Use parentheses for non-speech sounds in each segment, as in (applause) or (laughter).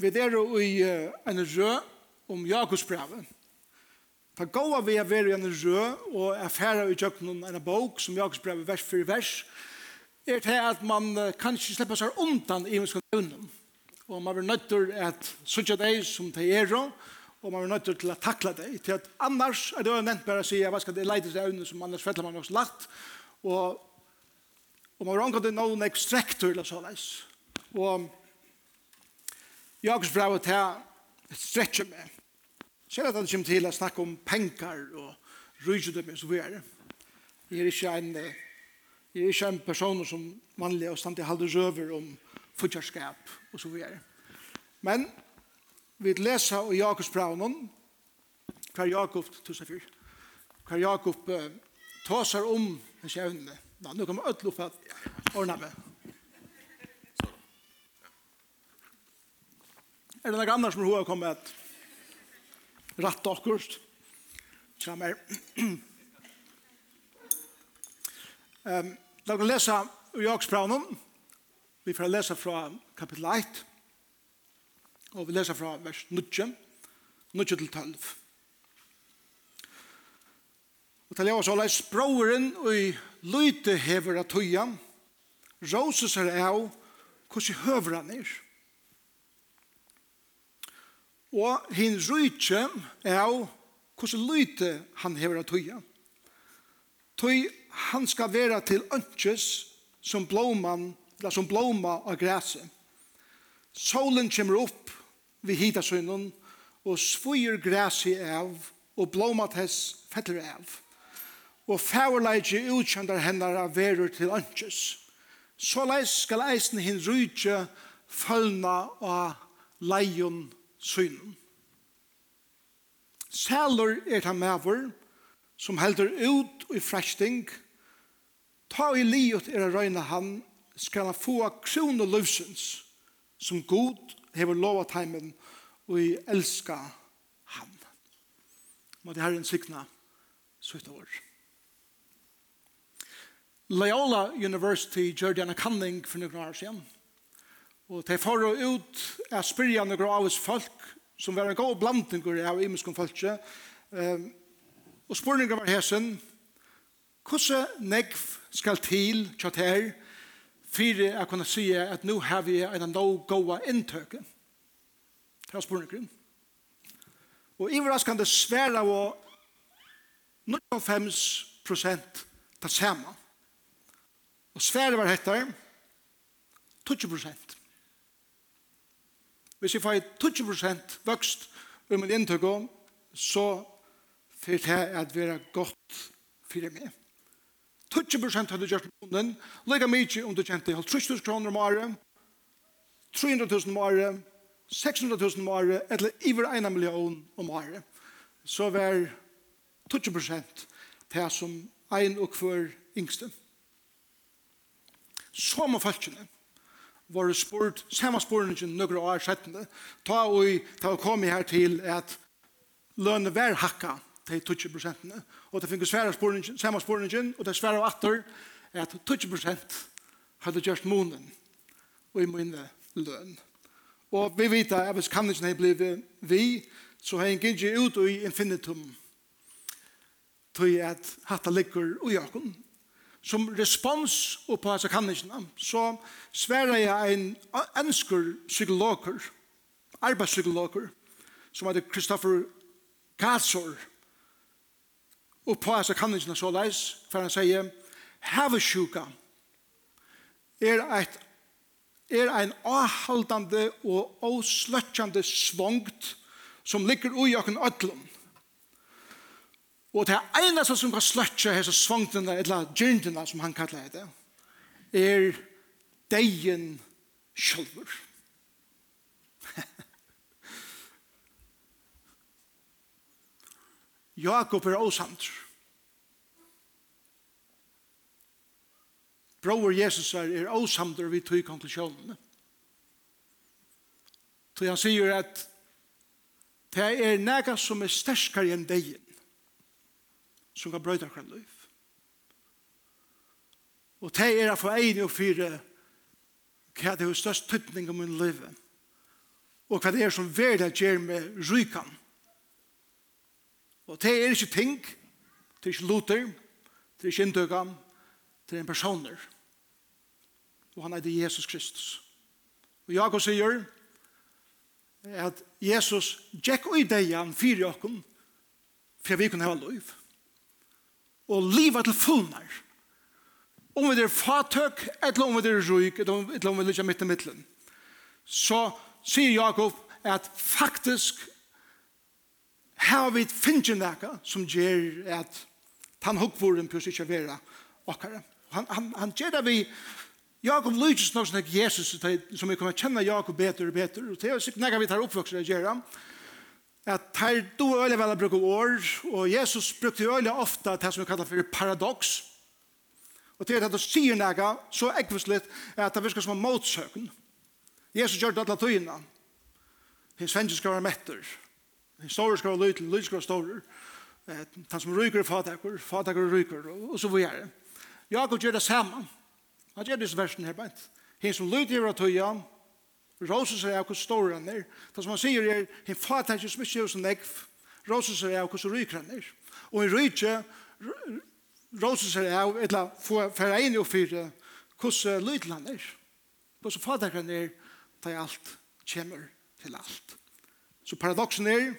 Vi er i en rø om Jakobsbrevet. Ta gåa vi er veri en rø og er færa i tjøkken en bok som Jakobsbrevet vers for vers er til at man kan ikke slippe seg undan i menneskene evnen. Og man er nødt til at sutja deg som det er og man er nødt til å takla deg. Til at annars er det jo nevnt bare å si hva skal det leide seg evnen som annars fettler man også lagt og, og man er omgått til noen ekstrekt eller å så leis. Og Jakobs brev og til stretcher meg. Ser at han kommer til å snakke om penger og rydgjødømme og så videre. Jeg er ikke en, jeg er ikke en person som vanlig og stand i halde røver om futjarskap og så videre. Men vi leser i Jakobs brev noen, hver Jakob 2004, hver Jakob uh, tåser om hans evne. Nå kommer ødel opp at ordne meg. Er det noen annar som har kommet et rett akkurat? akkurst? Kjammer. um, da kan lese i Jaksbraunen. Vi får lese fra kapittel 1. Og vi leser fra vers 9. 9 til 12. Og til jeg også leser leis og i løyte hever av tøya. Råses er av hvordan høver han er. Roses Og hin rujtje er av hvordan lyte han hever av tøya. Tøy han skal være til ønskjes som blåman, eller som blåma av græse. Solen kommer opp ved hitasønnen og svøyer græse av og blåma tess fetter av. Og fæverleidje utkjøndar hennar av verur til ønskjes. Så leis skal eisen hin rujtje følna av leion synen. Sælur er ta maver som heldur ut i fresting. Ta i livet er a røyna han skal han få krone løvsens som god hever lova teimen, og i elska han. Må det herren sikna sutt av år. Loyola University gjør denne kanning for noen år siden. Og de får ut av spyrjane gravis folk, som var en god blandingur av imenskon folk. Um, og spurninga var hesen, hvordan negv skal til tjatt her, for jeg kunne si at nå har vi en no goa inntøke. Det var spurninga. Og iverraskande svære var 95 prosent ta sama. Og svære var hettar 20 prosent. Hvis jeg får 20% vøkst i min inntøk om, så får det at være godt for meg. 20% har du gjort munnen, lega mykje om du kjente 50 kroner om året, 300 000 om året, 600 000 om året, eller iver 1 million om året. Så var 20% det som ein og hver yngste. Så må folkene var spurt, samme spørningen noen år settende, ta og ta og komme her til at lønne hver hakka til 20 prosentene, og det finnes svære spørningen, samme spørningen, og det svære atter, at 20 prosent hadde gjort månen, og i mine løn. Og vi vet at hvis kannelsen har blivet vi, så har jeg ikke ut i infinitum, til at hatta ligger og jakon, som respons på hans kanningene, så sverer jeg en ønsker psykologer, arbeidspsykologer, som heter Kristoffer Katsor, og på hans kanningene så leis, for han sier, «Havesjuka er et er ein avhaldande og avsløttjande svongt som ligger ui okken ødlund Og det eneste som kan sløtje hese svangtene, eller gyndene, som han kallar det, er deien sjølver. (laughs) Jakob er åsamt. Bror Jesus er, er åsamt vi tog konklusjonene. Så han sier at det er nega som er sterskare enn deien som kan brøyta akkurat liv. Og det er for egen og fire hva det er størst tøtning om min liv og hva det er som verda gjør med rykan. Og det er ikke ting, det er ikke loter, det er ikke inntøkan, det er en personer. Og han er det Jesus Kristus. Og Jakob sier at Jesus gikk i deian fyrir okken for vi kunne ha lov og livet til fullnar. Om vi er fatøk, eller om vi er røyk, eller om vi ligger midt i midtelen. Så sier Jakob at faktisk har vi finnet noe som gjør at han hukkvoren pluss ikke være akkurat. Han, han, han gjør det vi Jakob lykkes nok som Jesus som vi kommer kjenne Jakob bedre og bedre og det er sikkert noe vi tar oppvokser å gjøre at her du er veldig vel å bruke år, og Jesus brukte øyne veldig ofte det som vi kallar for paradox. Og til at du sier noe så ekvislig at det virker som en motsøken. Jesus gjør det alle tøyene. Hins venner skal være metter. Hins store skal være lytel, lytel skal være store. Han som ryker fatakker fatakker ryker, og så videre. Jakob gjør det samme. Han gjør disse versene her bænt. Hins som lytel gjør det tøyene, Rosen sier hvor stor han er. Det som han sier er, han fatter ikke så mye som en ekv. Rosen sier hvor så ryker han er. Og en ryke, Rosen sier jeg, eller for en og fire, hvordan lyder han er. Hvordan fatt han er, da alt kommer til alt. Så paradoksen er,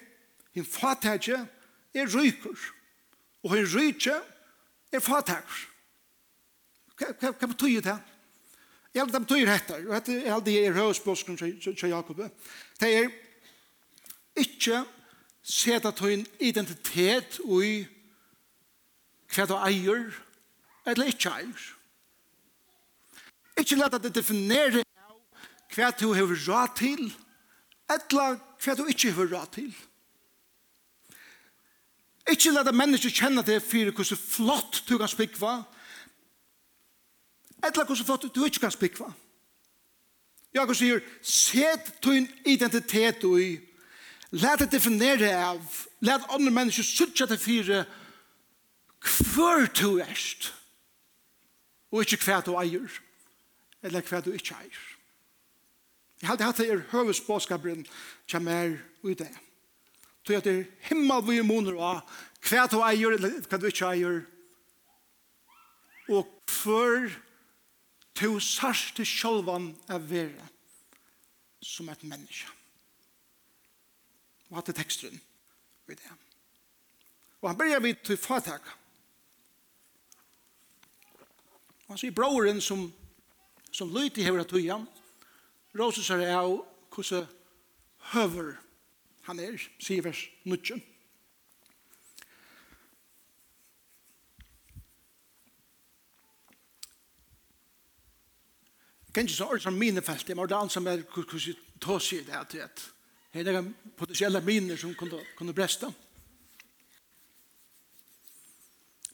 han fatter ikke, er ryker. Og han ryker, er fatt fatter. Hva betyr det? Hva Jeg vet, det betyr dette, og dette er alt det er høysbåsken til Jakob. Det er ikke sett at tøyn identitet i hva du eier, eller ikke eier. Ikke lett at det definerer hva du har råd til, eller hva du ikke har råd til. Ikke lett at mennesker kjenner det for hvordan flott du kan spikva, eller Etla hvordan flott du ikke kan spikva. Jakob sier, set tøyn identitet i, let det definere av, let andre mennesker suttja til fire, hver du erst, og ikke hver du eier, eller hver du ikke eier. Jeg hadde hatt det er høvesbåskaperen som er i det. Tøy at det er himmel vi måneder av, hver du eier, eller hver du ikke eier, og hver to sørst til sjølvan er vera som et menneske. Og hatt er teksten ved det. Og han börjar vidt til fatak. Og han sier broren som, som lyte hever at tuja, råser seg av hvordan høver han er, sier vers 19. kan ikke så ordentlig minefelt, det var det som er hvordan tås i det til at det er noen potensielle miner som kunne, kunne breste.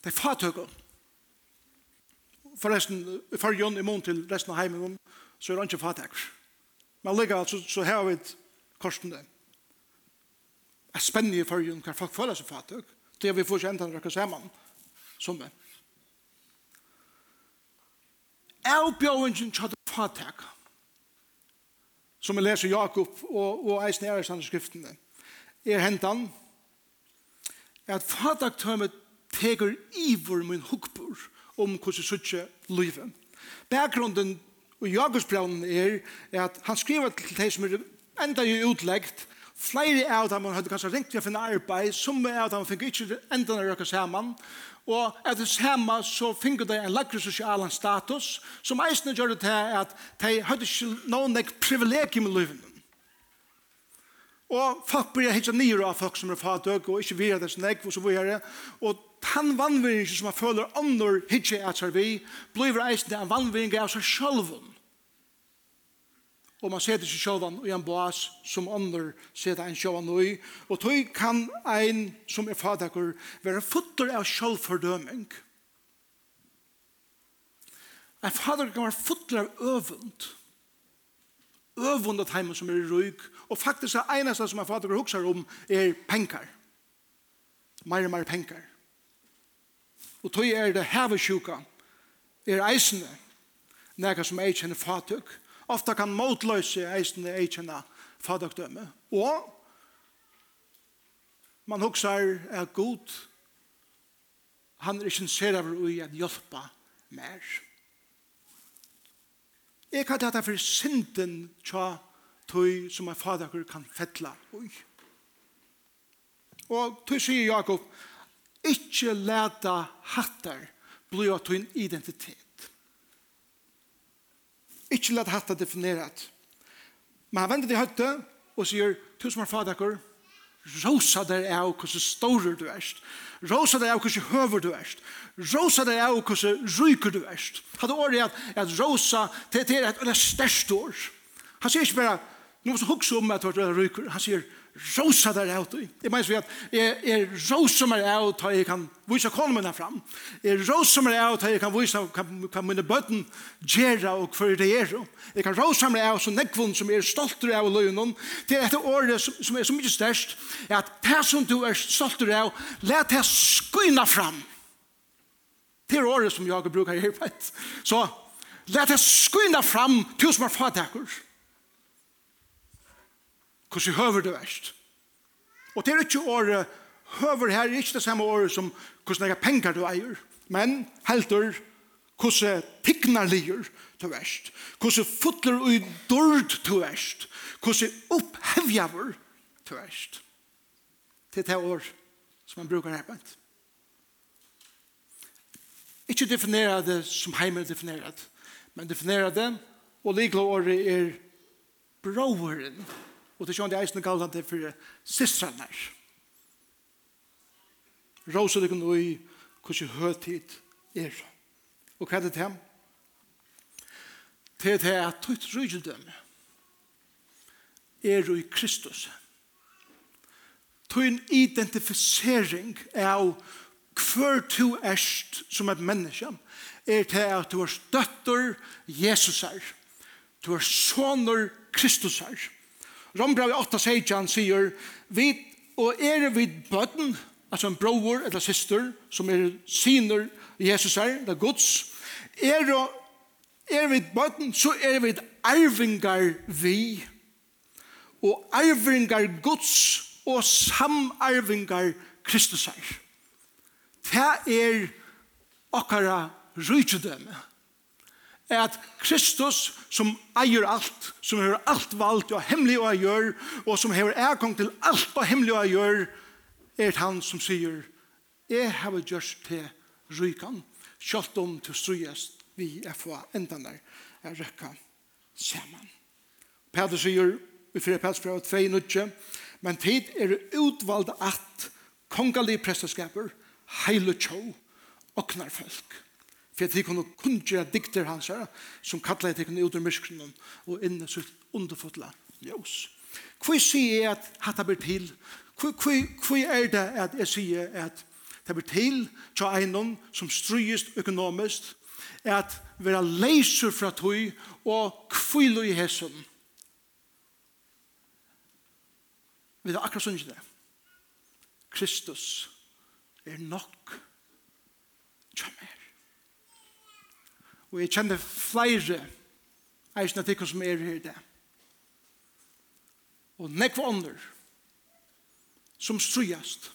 Det er fatøkken. Forresten, for Jon i mån til resten av heimen, så er det ikke fatøkker. Men likevel, så, så har vi korsen det. Det er spennende for Jon, hva folk føler seg fatøk. Det er vi får kjent han rekker sammen, som er. avbjøringen til det fatak. Som vi leser Jakob og, og eisen i ærestand skriftene. Er hentan at fataktømmet teker ivor min hukbor om hvordan suttje livet. Bakgrunden og Jakobs Jakobsbraunen er at han skriver til de som er enda i utleggt Flere av dem hadde kanskje ringt til å finne arbeid, som av dem fikk ikke enda å røkke sammen, Og etter samme så finner de en lagre sosial status, som eisene gjør det til at de hadde ikke noen privilegium i livet. Og folk blir hittet nye av folk som er fatøk, og ikke virer det som jeg, og så videre. Og den vanveringen som man føler ånder hittet etter vi, blir eisene en vanvering av seg selv om og man setter seg sjåvan i en boas som ånder setter en sjåvan i, og tog kan ein som er fadakur være futter av sjålfordøming. En fader kan være futter av øvund. Øvund av heimen som er røyk, og faktisk er eneste som en fader hukser om er penkar. mer og mer penkar. Og tog er det hevesjuka, er eisene, nekka som ei kjenner fatøk, ofta kan motløse eisende eikjenne fadagdømme. Og man huksar er god, han er ikke ser av ui at hjelpa mer. Jeg kan ta for synden tja tøy som en fadagur kan fettla ui. Og tøy sier Jakob, ikkje leta hattar blir av tøyn identitet. Ikke lett hatt det definerat. Men han vender til høtte og sier, tusen var fadakker, rosa der av hvordan stårer du erst. Rosa der av hvordan høver du erst. Rosa der av hvordan ryker du erst. Hadde året at, at rosa, det er et eller størst år. Han sier ikke bare, Nu måste hugsa om att vart ryker. Han säger rosa där ut. Det menar så att är är rosa mer ut har jag kan visa kolmen fram. Är rosa mer ut har jag kan visa kan kan mina button gera och för det är så. Jag kan rosa mer ut så nekvon som är stolt av lönen. Det är ett ord som är så mycket störst är att person du är stolt av lät det skina fram. Det är året som jag brukar i Så lät det skina fram tusen var fatakurs hvordan høver det verst. Og det er ikke året, høver her er ikke det samme året som hvordan jeg penger du eier, men helter hvordan tignar lier du verst, hvordan fotler og dård du verst, hvordan opphevjaver du verst. Det er det år som man brukar her bant. Ikke definere det som heimer definere det, men definere det, og likelig året er broveren bråveren, Og til det eisen kallet han det for sistrene. Råse dere nå i hvordan høytid er. Og hva er det til ham? Til det er tøyt rydgjødømme er i Kristus. Tøyn identifisering av hver to erst som et menneske er til at du er støtter Jesus her. Du er soner Kristus her. Rombravi 8, 16 sier, vi, og er vi bøtten, altså en bror eller syster, som er syner Jesus er, det er Guds, er, er vi bøtten, så er vi arvingar vi, og arvingar Guds, og samarvingar Kristus er. Det er okkara rydgjødømme er at Kristus som eier alt, som har alt valgt og hemmelig å gjøre, og som har erkong til alt og hemmelig å gjøre, er han som sier, jeg har gjort til rykan, kjølt om til strøyest vi er få enda der, er røkka sammen. Peder sier, i 4. Peters brev 2, nødje, men tid er utvalgt at kongelige presteskaper, heile tjå og knarfolk. folk for at de kunne kunngjøre dikter hans her, som kallet de kunne ut ur myskene og inn i sitt underfotla ljøs. Hvor sier jeg at dette blir til? Hvor er det at jeg sier at det blir til til en som stryes økonomisk, at være leiser fra tog og kvile i hessen. Vi er akkurat sånn ikke det. Kristus er nok. Kjammer. Og jeg kjenner flere eisne tikkene som er her i det. Og nekva ånder som strujast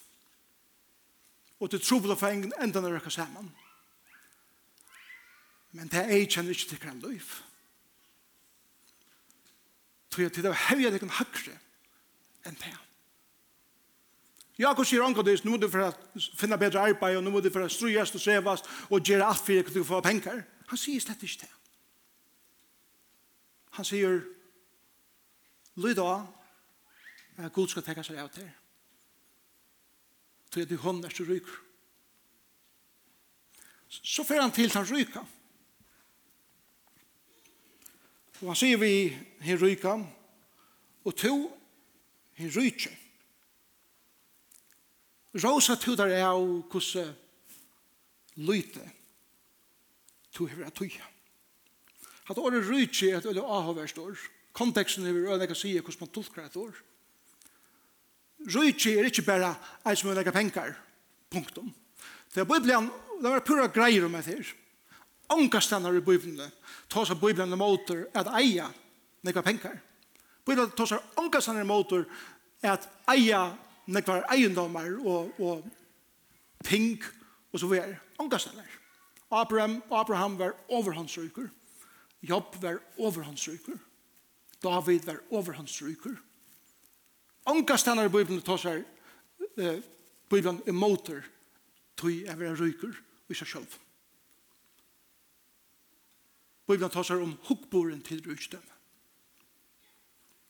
og til trobel og fengen enda når røkka saman. Men det er jeg kjenner ikke til tikkene liv. Tror jeg til det var hevja tikkene høyre enn det. Jakob sier anker det, nå må du for å finne bedre arbeid, og nå må du for å strujast og sevast, og gjøre alt for at du får penger. Han sier slett ikke det. Han sier, lyd av, at Gud skal tenke seg av til. Så er det hånd er så ryker. Så fer han til han ryker. Og han sier vi, han ryker, og to, han ryker. Rosa tudar er av hvordan lyte to hever at tøya. At året rydtje er et øyne avhåverst år. Konteksten er øyne jeg sier hvordan man tolker et år. Rydtje er ikke bare en som øyne penger. Punktum. Det er Bibelen, det var pura greier om etter. Anka stannar i Bibelen, ta seg Bibelen motor at eia nekva penger. Bibelen ta seg anka stannar i motor at eia nekva eiendomar og, og pink og så videre. Anka stannar. Abraham, Abraham var overhandsryker. Jobb var overhandsryker. David var overhandsryker. Anka stannar i Bibelen tar seg eh, Bibelen emoter tog jeg være ryker i seg selv. Bibelen tar seg om hukkboren til rujtdømme.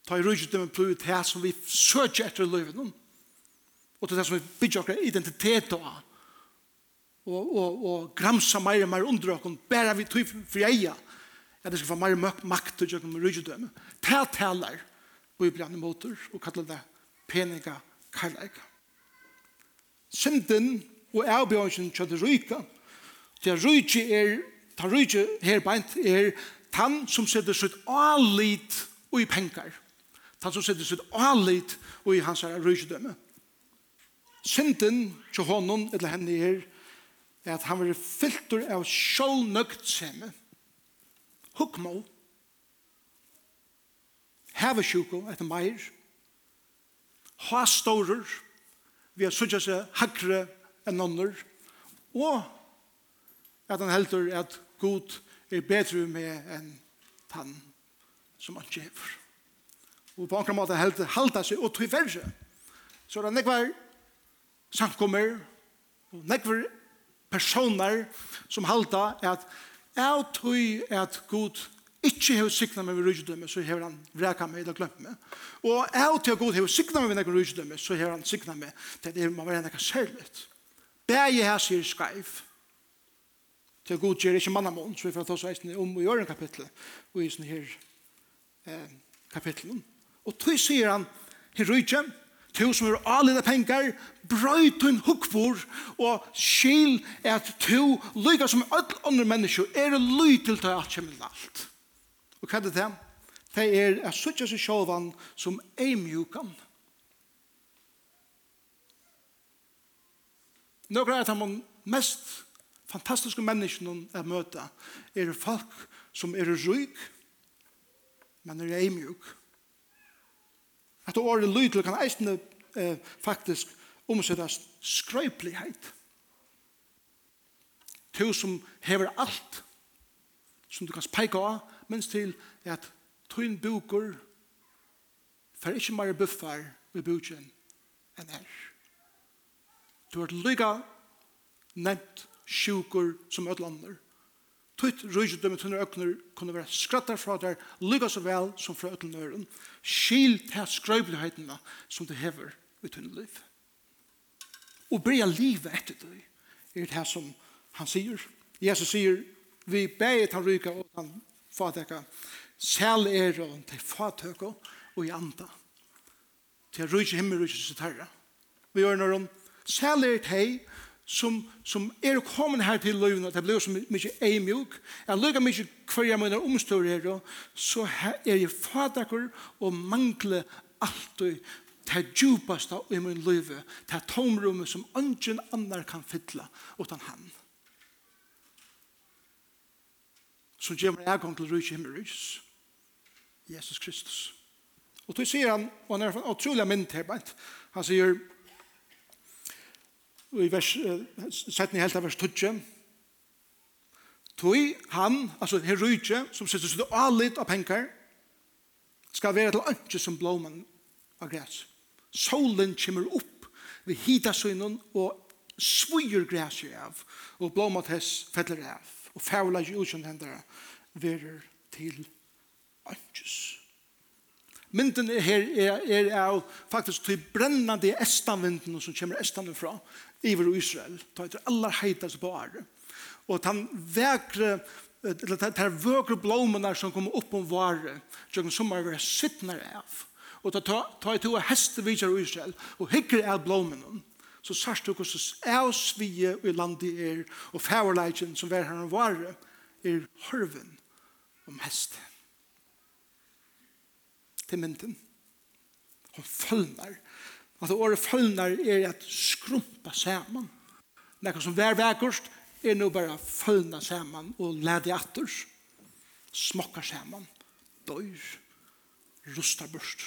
Ta i rujtdømme plod til det som vi søker etter løven om. Og til det som vi bygger identitet av og, og, og gramsa mer og mer under okken, bare vi tog for eia, at det skal få mer makt og jøkken med rydgjødømme. Tæl tælar, bøyblandet motor, og kallar det peniga kærleik. Synden og avbjørnsen til det ryka, det ryka er, ta rydgjø her beint er tann som setter sitt alit og i penkar, tann som setter sitt alit og i hans rydgjødømme. Synden til honom, eller henne er, er at han var fyltur av sjålnøgt sjålnøgtsemme, hukmål, hevesjuko etter meir, Ha hastårer, vi har suttet seg hakre enn nonner, og at han heldur at god er bedre med enn tann som han kjever. Og på ankra måte heldur halda seg og tryverse. Så det er nekvar samkommer, og nekvar personer som halda at jeg tog at Gud ikke har sikna meg ved rydgjødømme, så har han vreka meg eller glemt meg. Og jeg til at Gud har sikna meg ved noen rydgjødømme, så har han sikna meg til at det må være noe særligt. Begge her sier skreif Til at Gud gjør ikke mannamån, så vi får ta oss eisen om i øren kapittel, og i sånne her eh, kapittelen. Og tog sier han, her rydgjødømme, to som er alida pengar, brøyt hun hukbor, og skil er at to, lyga som alle andre mennesker, er ly til til at kjemmel alt. Og hva er det det? Det er at suttja seg sjåvan som er mjukan. Några er at man mest fantastiske menneskene jeg møter, er folk som er ryk, men er ei eimjuk. At året lydel kan eisne eh, faktisk omsettast skrøyplighet. Tu som hever alt som du kan peika av, mens til at tøyn bukur fer ikkje meir buffar vi bukken enn her. Du har lyga nevnt sjukur som ödlander. Tutt rujudømme tunne økner kunne være skrattar fra der lykka så vel som fra økner nøren. Skil til skrøyblighetene som du hever i tunne liv. Og bryr livet etter det er det som han sier. Jesus sier, vi beger han ryka og han fatøkka. Sel er og til fatøkka og i anda. Til rujudømme rujudømme rujudømme rujudømme rujudømme rujudømme rujudømme rujudømme som, som er kommet her til løyvene, det blir så mye eimjuk, jeg lukker mye hver jeg mener omstår her, så er jeg fadakker og mangler alt og det djupaste i min løyve, det tomrummet som ingen annar kan fylla utan han. Så gjør meg gang til rydde himmelrys, Jesus Kristus. Og så sier han, og han er en utrolig mynd her, han sier, i vers, setning helt av vers 20. Tui, han, altså her rujtje, som sitter sitt alit av penkar, skal være til ønske som blåman av græs. Solen kommer opp ved hitasøgnen og svujer græs i av, og blåman tess fettler av, og fævla i utkjent hendere verer til ønskes. Mynden er her er, er av faktisk til brennande estanvinden som kommer estanvinden fra iver Israel. Ta etter allar heitas på året. Og tan vekre eller det vekre blomene som kommer opp om vare, som sommar var sittner av og ta ta to hestevidjar i Israel og hikker av blomene, så sørst du hvordan avsvige i landet er, og fæverleikjen som er her om vare, er hørven om heste. Til mynden. Hun følner At året følner er at skrumpa saman. Nekka som vær vekkost er nå bare følna saman og ledi atter. Smokkar saman. Døyr. Rustar børst.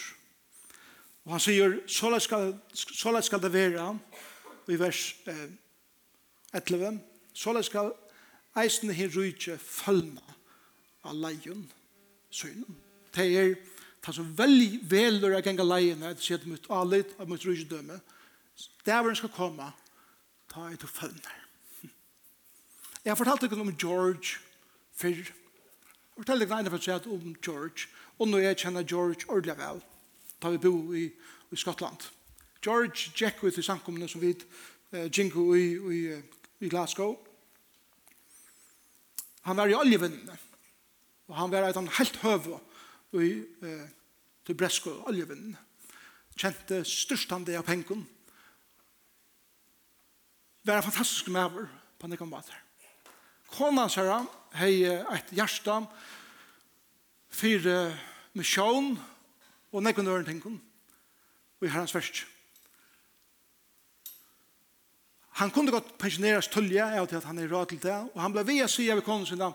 Og han sier, såleis skal, såleis skal det være, i vers eh, 11, såleis skal eisen her rydtje følna av leion synen. Det er ta så veldig velur jeg genga leiene et sett mot alit og mot rydgjødømme dæveren skal komme ta et og fønner. Jeg har fortalt dere om George før. Jeg fortalt dere for å seg om George og nå jeg kjenner George ordentlig vel da vi bo i, i Skottland. George Jack ut i samkommende som vi uh, Jinko i, i, i Glasgow. Han var i oljevinnene og han var et helt høve i eh, til Bresko oljevinnen. Kjente størstande av pengen. Var en fantastisk maver på en måte. Kona sier han, hei et hjerte, fyrir misjon og nekken øren tenken, og i herrens verst. Han kunde godt pensjoneras tullje av til at han er råd til det og han ble via sida ved konen sinna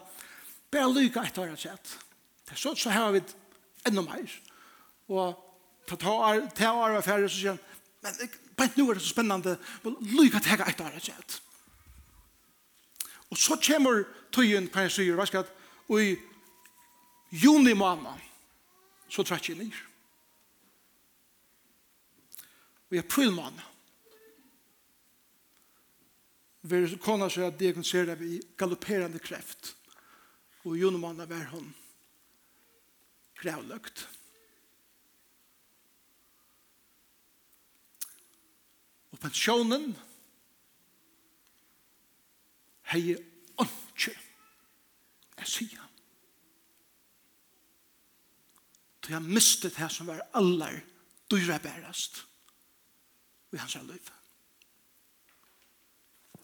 bare lykke etter å ha sett. Så, så har vi enda meir og ta år, ta år av færre, så sier han, men bare nå er det så spennende, men lykke til jeg etter det, sier Og så kommer tøyen, kan jeg sier, hva og i juni måned, så trekk jeg ned. Og i april måned, vi kona så at det vi se det i galopperende kreft, og i juni måned var hun kravløkt. Og pensjonen hei åndsje jeg sier til jeg mistet det som var aller dyra bærast i hans liv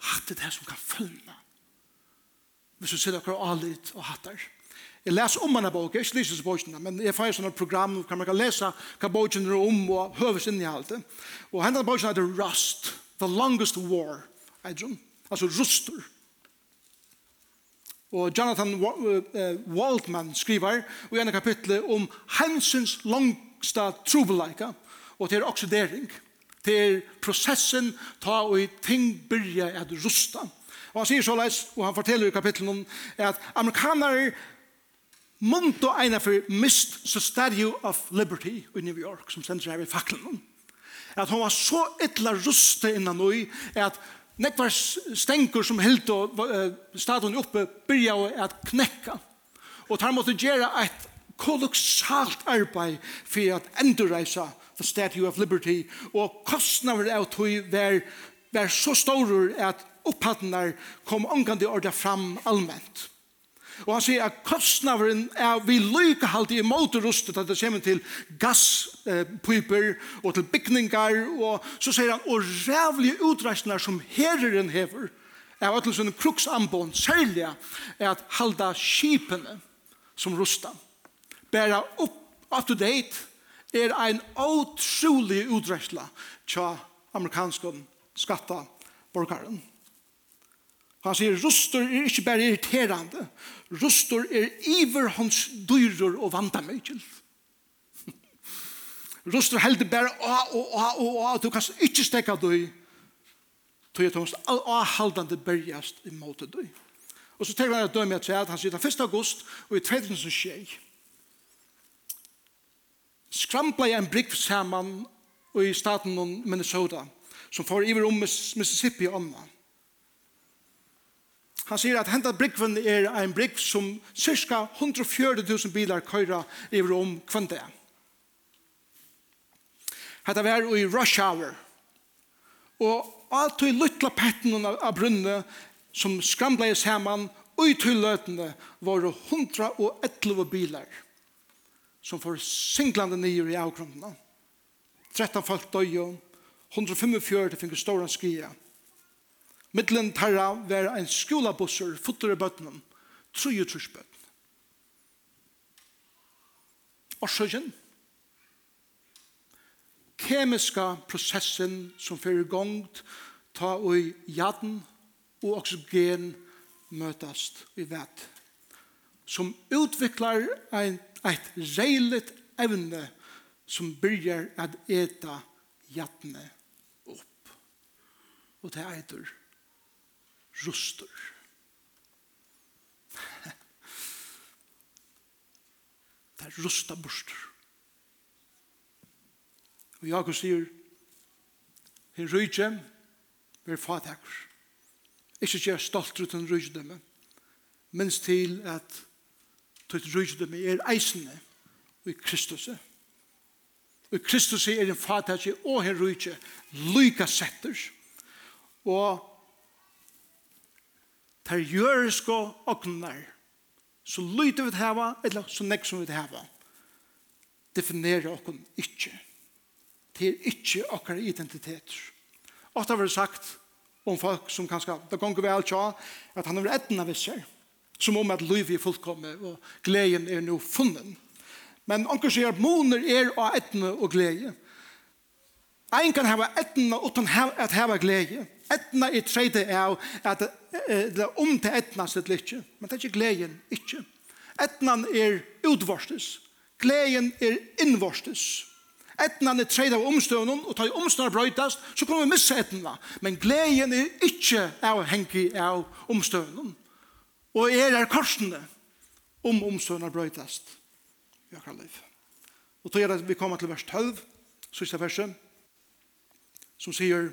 hatt det som kan følge hvis du sitter akkurat alit og hattar Jeg leser om denne bok, jeg ikke lyser boken, men jeg får sånne program hvor man kan lese hva boken er om og høves inn i alt det. Og henne boken heter Rust, The Longest War, Adrian, altså Ruster. Og Jonathan Waldman skriver i en kapittel om hensens langsta trobeleika, og til oksidering, til prosessen ta og ting byrja at rusta. Og han sier så leis, og han forteller i kapitlet om at amerikanere Mundo eina for mist the Statue of Liberty i New York, som sender her i faklen. At hun var så ytla ruste innan ui, at nekvar stengur som held og uh, stadion oppe byrja at knekka. Og tar måtte gjera et kolossalt arbeid for at endurreisa the Statue of Liberty, og kostnader av tog var, var så store at opphattnar kom omgande orda fram allment. Og han sier at kostnaveren er vi lykke halte i måte rustet at det kommer til gasspyper og til bygningar. Og så sier han, og rævlige utreisninger som herren hever, er at en kruksambånd, særlig er at halda skipene som rusta. Bæra opp, up to date, er ein utrolig utreisla tja amerikanskon skatta borgaren. Han sier, rustor er ikke bare irriterande. Rustor er iver hans dyrer og vandamøykjel. (laughs) Rustor heldur bare å, å, å, å, å, du kan ikke stekka døy. Tøy at hans avhaldande bergjast måte døy. Og så tenker han at døy med at han sier den 1. august og i 2006 skrampla jeg en brygg saman i staten Minnesota som får iver om Mississippi og annan Han sier at hentet brikven er en brikv som cirka 140.000 bilar køyra over om kvante. Hetta var i rush hour. Og alt i luttla petten av brunne som skramblei saman og i tulløtene var 111 bilar som får singlande nyer i avgrunnen. 13 folk døy og 145 finner stora skia. Mittlen tarra var en skolabusser, futtere bøttenen, truje trusbøtten. Årsøkjen, kemiska processen som fyrir gongt ta ui jaden og oxygen møtast i vett som utviklar ein, eit reilet evne som byrjar at eta jatne opp og det eitur ruster. (laughs) det er rusta borster. Og Jakob sier, Hin rydje, er fatakur. Ikke gjør stolt ut en rydjedømme, minst til at tøyt dem er eisende i Kristus. Og Kristus er en fatakje og hin rydje, lyka setter. og tar jøresko åknar, så lyte vi hava, eller så nek som vi hava, definerer åkken ikkje. Det er ikke åkker identiteter. Ofte har vi sagt om folk som kanskje, det gonger vel tja, at han har etna visser, som om at liv er fullkommet, og gleden er no funnen. Men onker sier at moner er av etna og glede, Ein kan hava etna utan at hava glede. Etna i tredje av at det er om til etna sitt lykke. Men det er ikke gleden, ikke. Etnan er utvorstes. Gleden er innvorstes. Etnan er tredje av omstøvnen, og tar omstøvnen brøytast, så kommer vi missa etna. Men gleden er ikke avhengig av omstøvnen. Og er er korsene om omstøvnen brøytast. Vi har liv. Og tog er at vi kommer til vers 12, sista verset som sier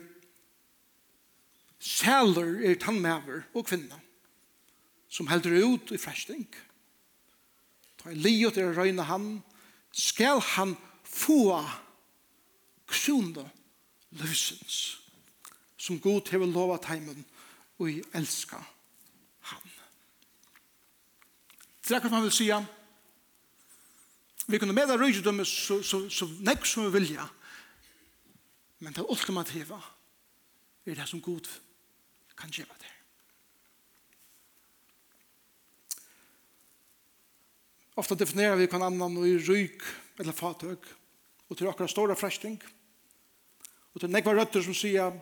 Sæler er tannmæver og kvinna som heldur ut i fresting. Ta en liot er røyna han, skal han få krona løsens som god hever lova teimen og i elska han. Det er hva man vil sija. Vi kunne med det røydømme så, så, så, så nekk som vi vilja, Men det ultimativa er det som Gud kan gjøre det. Ofta definerar vi kan annan i ryk eller fatøk og til akkurat stora fresting og til nekva røtter som sier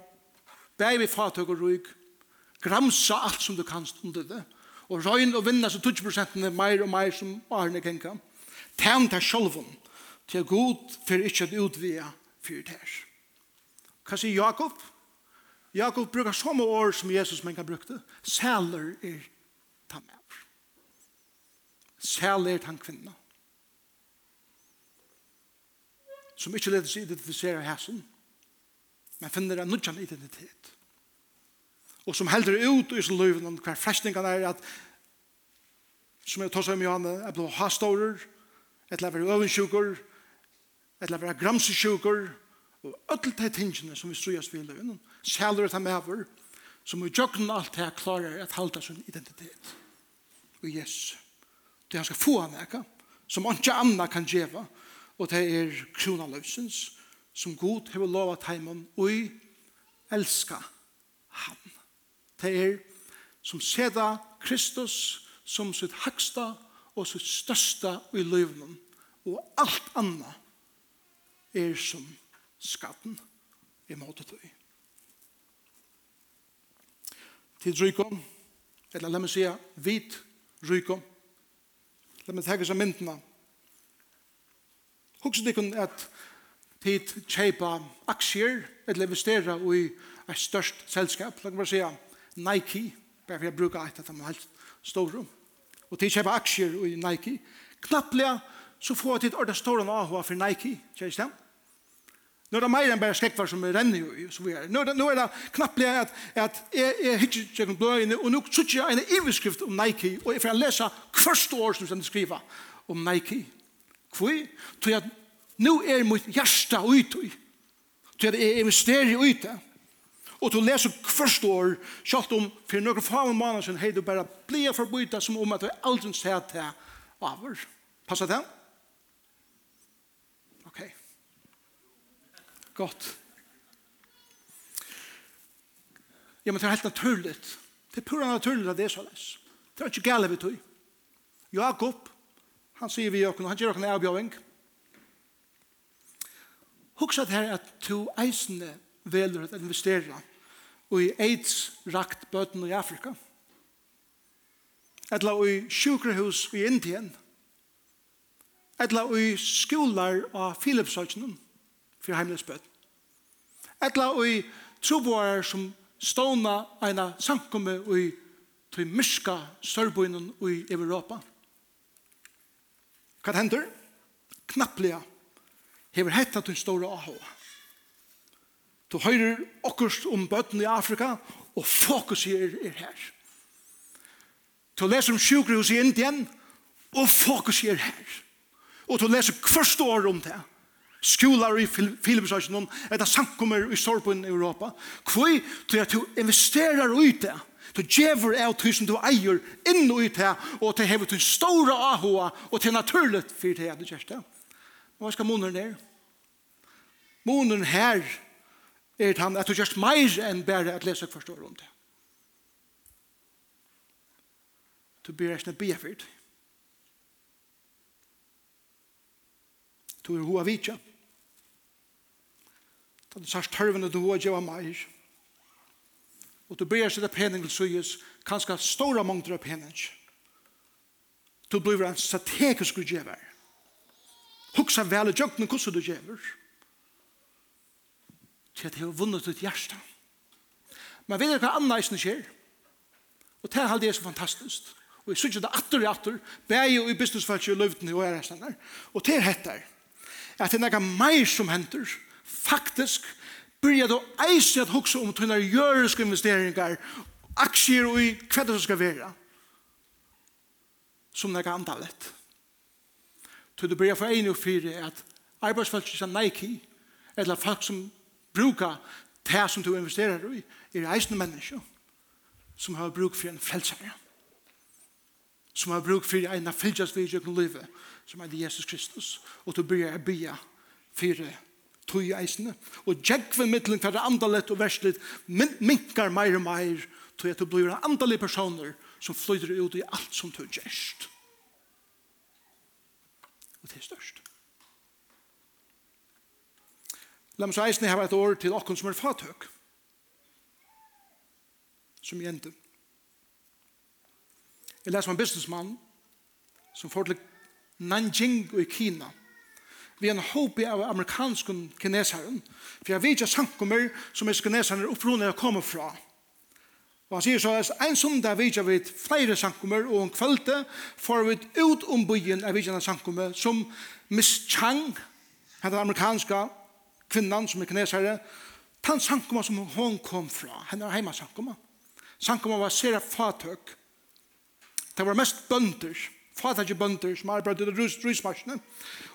bæg vi fatøk og ryk gramsa alt som du kanst under det og røyn og vinna så 20% meir og meir som arne kenka tæn til sjolvun til god fyrir ikkje at utvia fyrir tærs Hva sier Jakob? Jakob brukar samme år som Jesus men kan brukte. Sæler er ta med. Sæler er ta kvinna. Som ikke leder seg identifisere hæsen, men finner en nødjan identitet. Og som heldur ut i sin løyven om hver frestningene er at som jeg tar seg med Johanne, er blir hastårer, jeg blir øvensjukker, jeg blir gramsesjukker, Og alle de tingene som vi strøyes vi i løgnen, særlig at han som vi jøkken alt her klarer at halda sin identitet. Og yes, Det han skal få han eka, som ikke anna kan djeva, og det er krona løsens, som god hever lova teimen, og i elska han. Det er som seda Kristus som sitt haksta og sitt størsta i løvnen, og alt anna er som skatten i måte tøy. Til rykom, eller la meg sige, vit rykom. La meg tegge seg myndene. Hugsa dikken at tid kjeipa aksjer, eller investera i et størst selskap, la meg bare sige, Nike, bare for jeg bruker et av dem helt store. Og tid kjeipa aksjer i Nike. Knapplega så får jeg tid orda stående avhåa for Nike, kjei det? Nå er det mer enn bare skrekkvar som renner og så videre. er. Nå er det, nå er det knapplig at, at jeg, jeg hittir tjekken bløyene, og nå sitter jeg en iverskrift om Nike, og jeg får lese første år som jeg skriver om Nike. Hvor? Tror jeg at nå er mitt hjärsta utøy. Tror jeg at jeg investerer i utøy. Og du leser første år, selv om for noen faen måneder siden, hei du bare blir forbytet som om at du aldri ser til over. Passer det? Ja. gott. Ja, men det er helt naturligt. Det er pura naturligt at det er så såleis. Det er ikke gale vi tog. Jakob, han sier vi jokken, han gjør jokken avbjøring. Hugsat her at to eisene veler at investere og i AIDS-rakt bøten i Afrika. Etla i sjukrehus i Indien. Etla i skolar av Philipsøkenen for heimlens bød. Etla ui troboer som ståna eina sankumme ui til myska sørboinen ui Europa. Hva hender? Knapplega hever hetta til store ahoa. Du høyrer okkurst om bøtten i Afrika, og fokus er, er her. Du leser om sjukrihus i Indien, og fokus er her. Og du leser hvert år om det skolar i Filipsasjonen, etter sankummer i Sorpen i Europa. Kvoi, til at du investerer i det, du gjever av du som du eier inn i det, og til hever til store ahoa, og til naturlig for det du kjørste. Og hva skal måneden ned? Måneden her er han at du kjørst mer enn bare at lese og forstår om det. Du blir ikke bia for det. Du er hoa vidtja. Da du sørst tørvene du og gjør meg. Og du ber seg det pening til søyes, kanskje store mongter av pening. Du blir en strategisk utgjever. Huksa vel i jøkken hvordan du gjør. Til at jeg har vunnet ditt hjerte. Men vet du hva annet som skjer? Og det er alt det som er fantastisk. Og jeg synes det atter og atter, bæg jo i businessfallet i løvdene og er resten der. Og det er hette at det er noe mer som henter, og faktisk byrja du eisen at hugsa om tunnar jøriske investeringar, aksjer og i hva det skal være. Som det er antallet. Så du byrja for en og fire at arbeidsfolk som Nike, eller folk som brukar det som du investerar i, er eisne mennesker som har bruk for en frelsare. Som har bruk for en av fylgjast vi i livet, som er Jesus Kristus. Og du byrja bya fire tog eisene. Og djekve mittelen det andalett og verslet minkar meir og meir tog at du blir andalig personer som flyter ut i alt som du gjerst. Og det er størst. La meg så eisene hava et år til okken som er fathøk. Som jente. Jeg leser om en businessmann som får til Nanjing i Kina vi en håp av amerikansk kineseren, for jeg vet ikke sankummer som er kineseren opprunnet jeg kommer fra. Og han sier så, en sundag vet jeg vet flere sankummer, og en kvalte får vi ut om byen av vidtjene sankummer, som Miss Chang, den amerikanska kvinnan som er kinesere, den sankummer som hon kom fra, henne er heima sankummer. Sankummer var sere fatøk. Det var mest bønder, fatakje bønder som arbeidde i rysmarsene.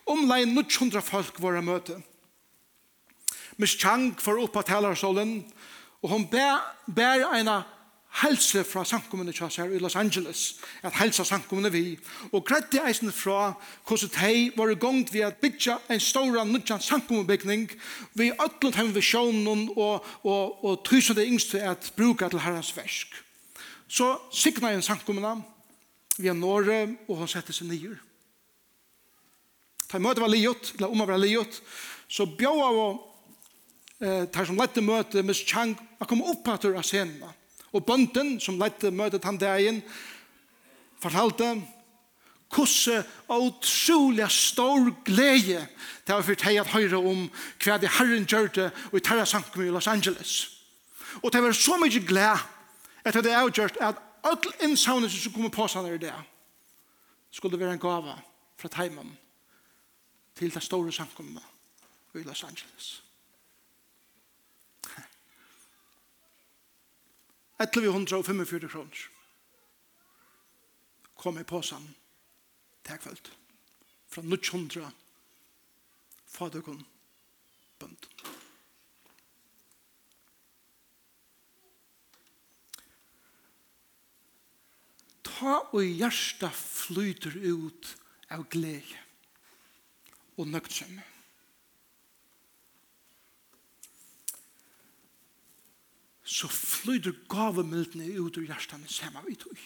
omlai 900 folk var å møte. Miss Chang var oppe av talersolen, og hun bær en helse fra samkommende kjass i Los Angeles, at helsa samkommende vi, og greit eisen fra hvordan de var i gang ved å bygge en stor nudjan samkommendbygning vi ötlund hem visjonen og, og, og tusen det yngste at bruka til herrens versk. Så signa en samkommende, vi Norge, og han sette seg nye. Ta møtet var liot, eller om var liot, så bjør av eh, tar som lette møte med Chang, han kom opp etter av scenen. Og bønden som lette møtet han dagen, fortalte hvordan utrolig stor glede det var for deg at høre om hva det Herren gjør det i Terra Sankum i Los Angeles. Og det var så mye glede etter det avgjørt at öll innsavnet som kommer på seg i det, skulle være en gava fra Taiman til det store samkommet i Los Angeles. Etter vi hundra og 45 kroner kom i påsan til kvöld fra 900 faderkon bønd. ta og hjärsta flyter ut av glede og nøgtsømme. Så flyter gavemildene ut av hjertene samme vi tog.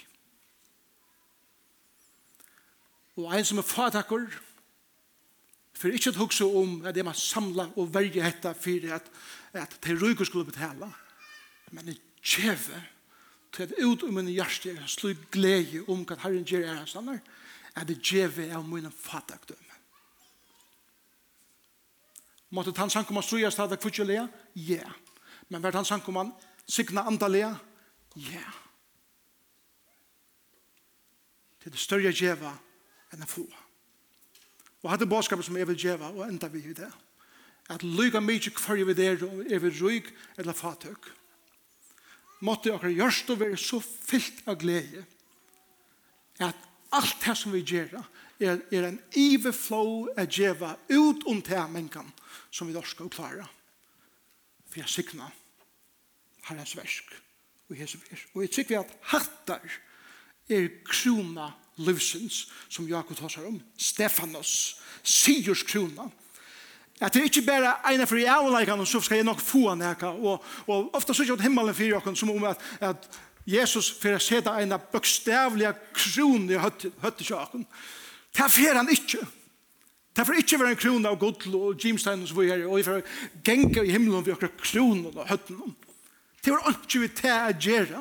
Og en som er fatakker, for ikke å huske om at det man samla og verge hette for at, at de ryker skulle betale, men det kjever til at ut om min hjerte er slik glede om hva Herren gjør er hans annar, er det djeve av min fattakdøm. Måtte han sank om han strøyast hadde kvitsjelea? Ja. Men vært han sank om han signa andalea? Ja. Det er det større djeva enn å få. Og hadde bådskapet som jeg vil djeva, og enda vi i det. At lyga mykje kvar vi der, og er vi ryg eller fatøk måtte akkurat gjørst og være så fyllt av glede at alt det som vi gjør er, er en iveflå å gjøre ut om det mennesken som vi da skal klare for jeg sikna herrens versk og Jesu vers og jeg sikker at hattar er krona livsens som Jakob tar seg om Stefanos, Sigurs krona At det er ikke bare ene for jævnleikene, så skal jeg nok få han her. Og, og ofte så er det himmelen for dere som om at, at Jesus for å sette ene bøkstavlige kron i høttesjaken. Det fer han ikke. Det fer ikke være en kron av godl og Jimstein og så videre. Og det fer genge i himmelen for dere kronen og høttene. Det var ikke vi til å gjøre.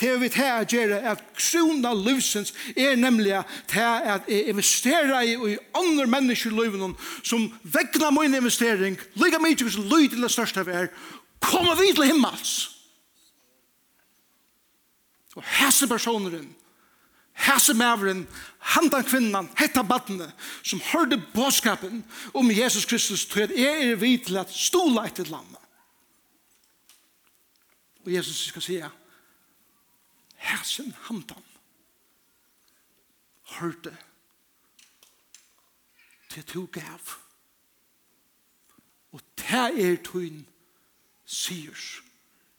Det var vi til å gjøre at krona livsens er nemlig til å investere i i andre mennesker i livet som vegna min investering, lika mye som lyd til det største vi er, kommer vi til himmels. Og hese personeren, hese maveren, handa kvinnan, hetta badne, som hørte båskapen om Jesus Kristus, til at jeg er vidt til at stola etter landet Og Jesus skal si, Hersen hantan hørte til to gav. Og det er tuin syrs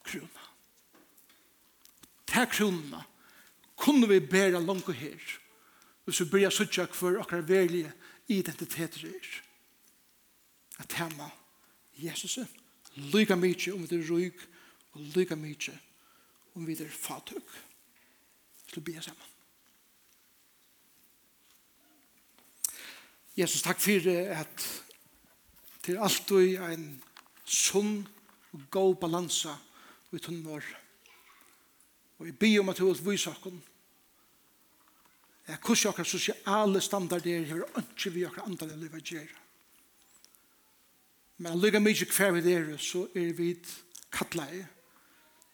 krona. Det krona kunne vi bæra langt her. Hvis vi bryr suttja for akkurat verlige identiteter er. At hemma Jesus lyga mykje om det ryg og lykke mye om vi er fatøk. til å be sammen. Jesus, takk for at til alt du er en sunn og god balansa i tunnen vår. Og jeg ber om at du vil vise oss Jeg kurser okkar sosiale standarder her og ikke vi akkurat andre livet gjør. Men lykke mye hver vi er, så er vi kattleie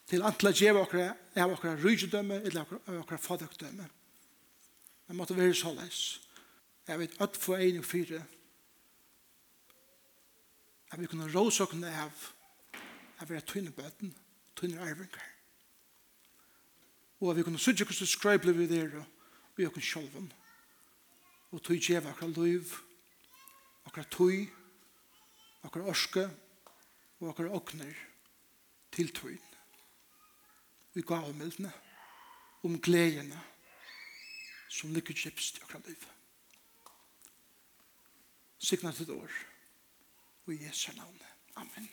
til antla djev okra, av okra rygedømme, eller av okra fadøkdømme. Men måtte være så leis. Jeg vet at for en og fire, at vi kunne råse okra av, at vi er tynne bøten, tynne arvinger. Og at vi kunne sudja hvordan skreibler vi der, og vi okna sjolven. Og tog djev okra liv, okra tøy, okra orske, og okra okner til tøyn vi gav om gledene som ligger kjipst i akkurat liv. Signa til år, og i Jesu navn. Amen.